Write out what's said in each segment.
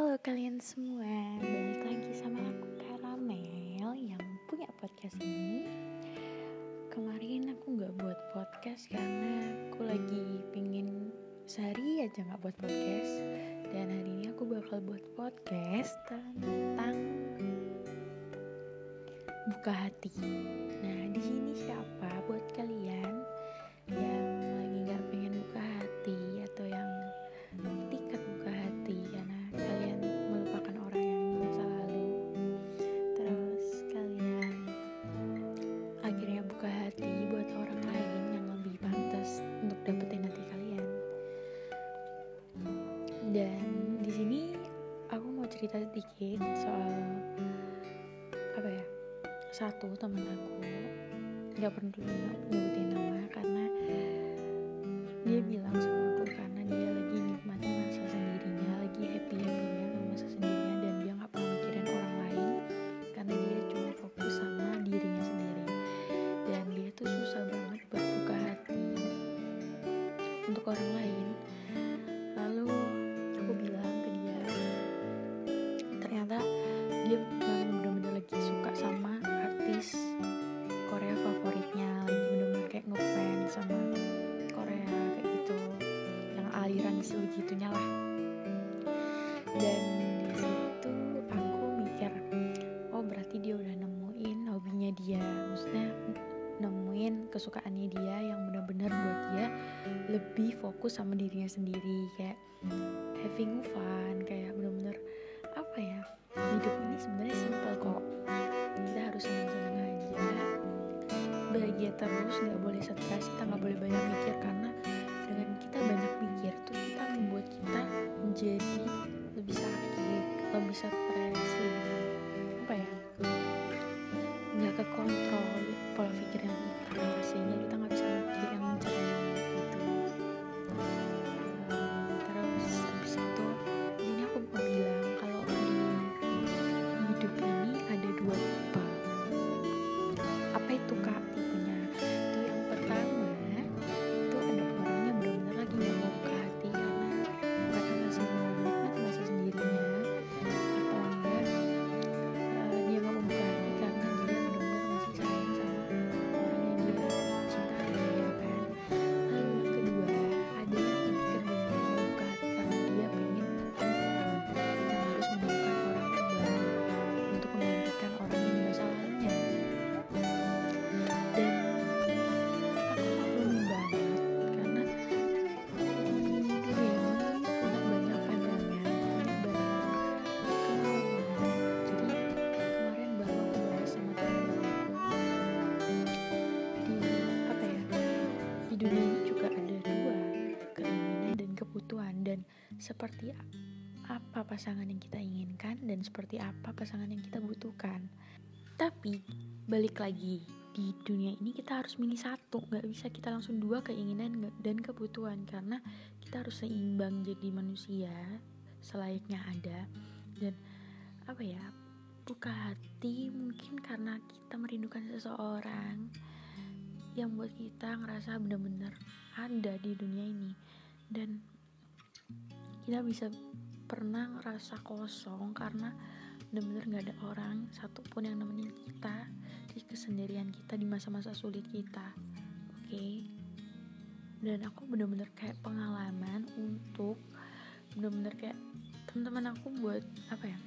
Halo kalian semua, balik lagi sama aku Karamel yang punya podcast ini. Kemarin aku gak buat podcast karena aku lagi pingin sehari aja gak buat podcast. Dan hari ini aku bakal buat podcast tentang buka hati. Nah di sini siapa buat kalian cerita sedikit soal apa ya satu teman aku nggak perlu nyebutin nama karena dia bilang sama aku karena dia lagi nikmatin masa sendirinya lagi happy happynya sama masa sendirinya dan dia nggak pernah mikirin orang lain karena dia cuma fokus sama dirinya sendiri. Dan dia tuh susah banget buat buka hati untuk orang lain kesukaannya dia yang benar-benar buat dia lebih fokus sama dirinya sendiri. Kayak having fun kayak bener-bener apa ya hidup ini sebenarnya simpel kok. Kita harus senang-senang aja. Bahagia terus nggak boleh stres kita nggak boleh banyak mikir karena dengan kita banyak mikir tuh kita membuat kita menjadi lebih sakit lebih stres lebih apa ya nggak kekontrol pola pikir yang dan seperti apa pasangan yang kita inginkan dan seperti apa pasangan yang kita butuhkan. Tapi balik lagi di dunia ini kita harus milih satu. Nggak bisa kita langsung dua keinginan dan kebutuhan. Karena kita harus seimbang jadi manusia selayaknya ada. Dan apa ya buka hati mungkin karena kita merindukan seseorang yang buat kita ngerasa benar-benar ada di dunia ini. Dan kita bisa pernah ngerasa kosong karena benar-benar nggak ada orang satupun yang nemenin kita di kesendirian kita di masa-masa sulit kita. Oke? Dan aku bener-bener kayak pengalaman untuk bener-bener kayak teman-teman aku buat apa ya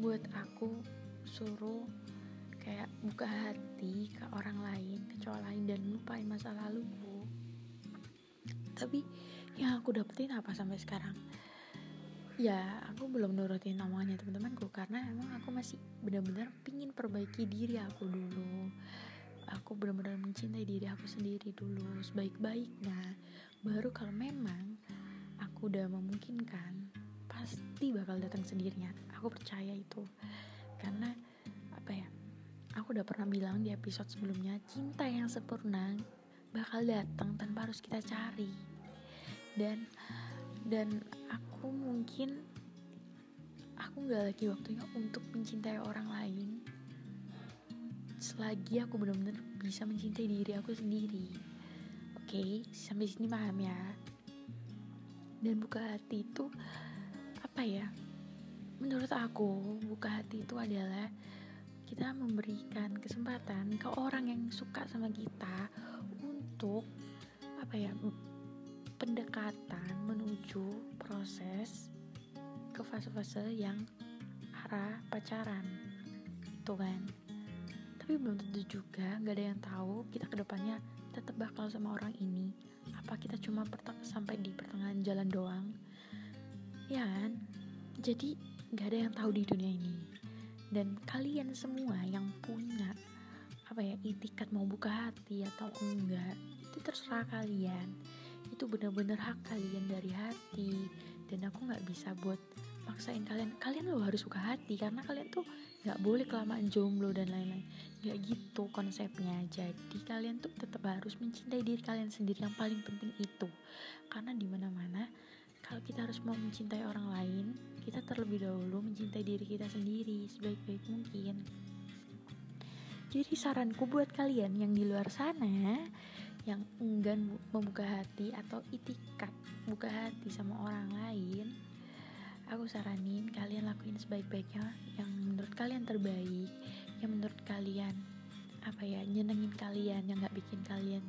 buat aku suruh kayak buka hati ke orang lain ke cowok lain dan lupain masa laluku tapi yang aku dapetin apa sampai sekarang ya aku belum nurutin omongannya teman-temanku karena emang aku masih benar-benar pingin perbaiki diri aku dulu. Aku benar-benar mencintai diri aku sendiri dulu sebaik-baiknya. Baru kalau memang aku udah memungkinkan pasti bakal datang sendirinya. Aku percaya itu. Karena apa ya aku udah pernah bilang di episode sebelumnya cinta yang sempurna bakal datang tanpa harus kita cari. Dan dan aku mungkin aku nggak lagi waktunya untuk mencintai orang lain. Selagi aku benar-benar bisa mencintai diri aku sendiri. Oke sampai sini paham ya? Dan buka hati itu apa ya? Menurut aku buka hati itu adalah kita memberikan kesempatan ke orang yang suka sama kita untuk apa ya pendekatan menuju proses ke fase-fase yang arah pacaran. Itu kan? Tapi belum tentu juga nggak ada yang tahu kita ke depannya tetap bakal sama orang ini. Apa kita cuma sampai di pertengahan jalan doang? Ya kan? Jadi nggak ada yang tahu di dunia ini. Dan kalian semua yang punya apa ya itikat mau buka hati atau enggak itu terserah kalian itu benar-benar hak kalian dari hati. Dan aku nggak bisa buat maksain kalian. Kalian lo harus suka hati karena kalian tuh nggak boleh kelamaan jomblo dan lain-lain. Nggak gitu konsepnya. Jadi kalian tuh tetap harus mencintai diri kalian sendiri yang paling penting itu. Karena di mana-mana kalau kita harus mau mencintai orang lain kita terlebih dahulu mencintai diri kita sendiri sebaik-baik mungkin. Jadi saranku buat kalian yang di luar sana yang enggan membuka hati atau itikat buka hati sama orang lain aku saranin kalian lakuin sebaik-baiknya yang menurut kalian terbaik yang menurut kalian apa ya nyenengin kalian yang nggak bikin kalian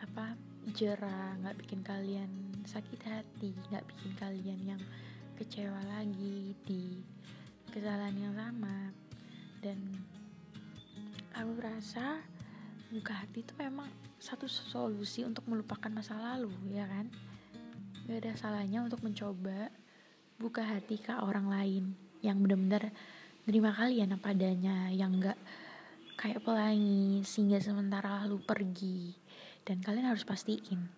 apa jerah nggak bikin kalian sakit hati nggak bikin kalian yang kecewa lagi di kesalahan yang sama. Dan aku rasa buka hati itu memang satu solusi untuk melupakan masa lalu ya kan? Gak ada salahnya untuk mencoba buka hati ke orang lain yang benar-benar nerima kalian apa adanya yang gak kayak pelangi sehingga sementara lalu pergi. Dan kalian harus pastiin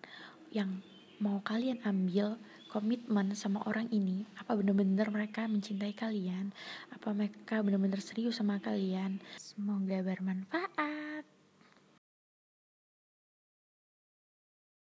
yang mau kalian ambil komitmen sama orang ini apa benar-benar mereka mencintai kalian apa mereka benar-benar serius sama kalian. Semoga bermanfaat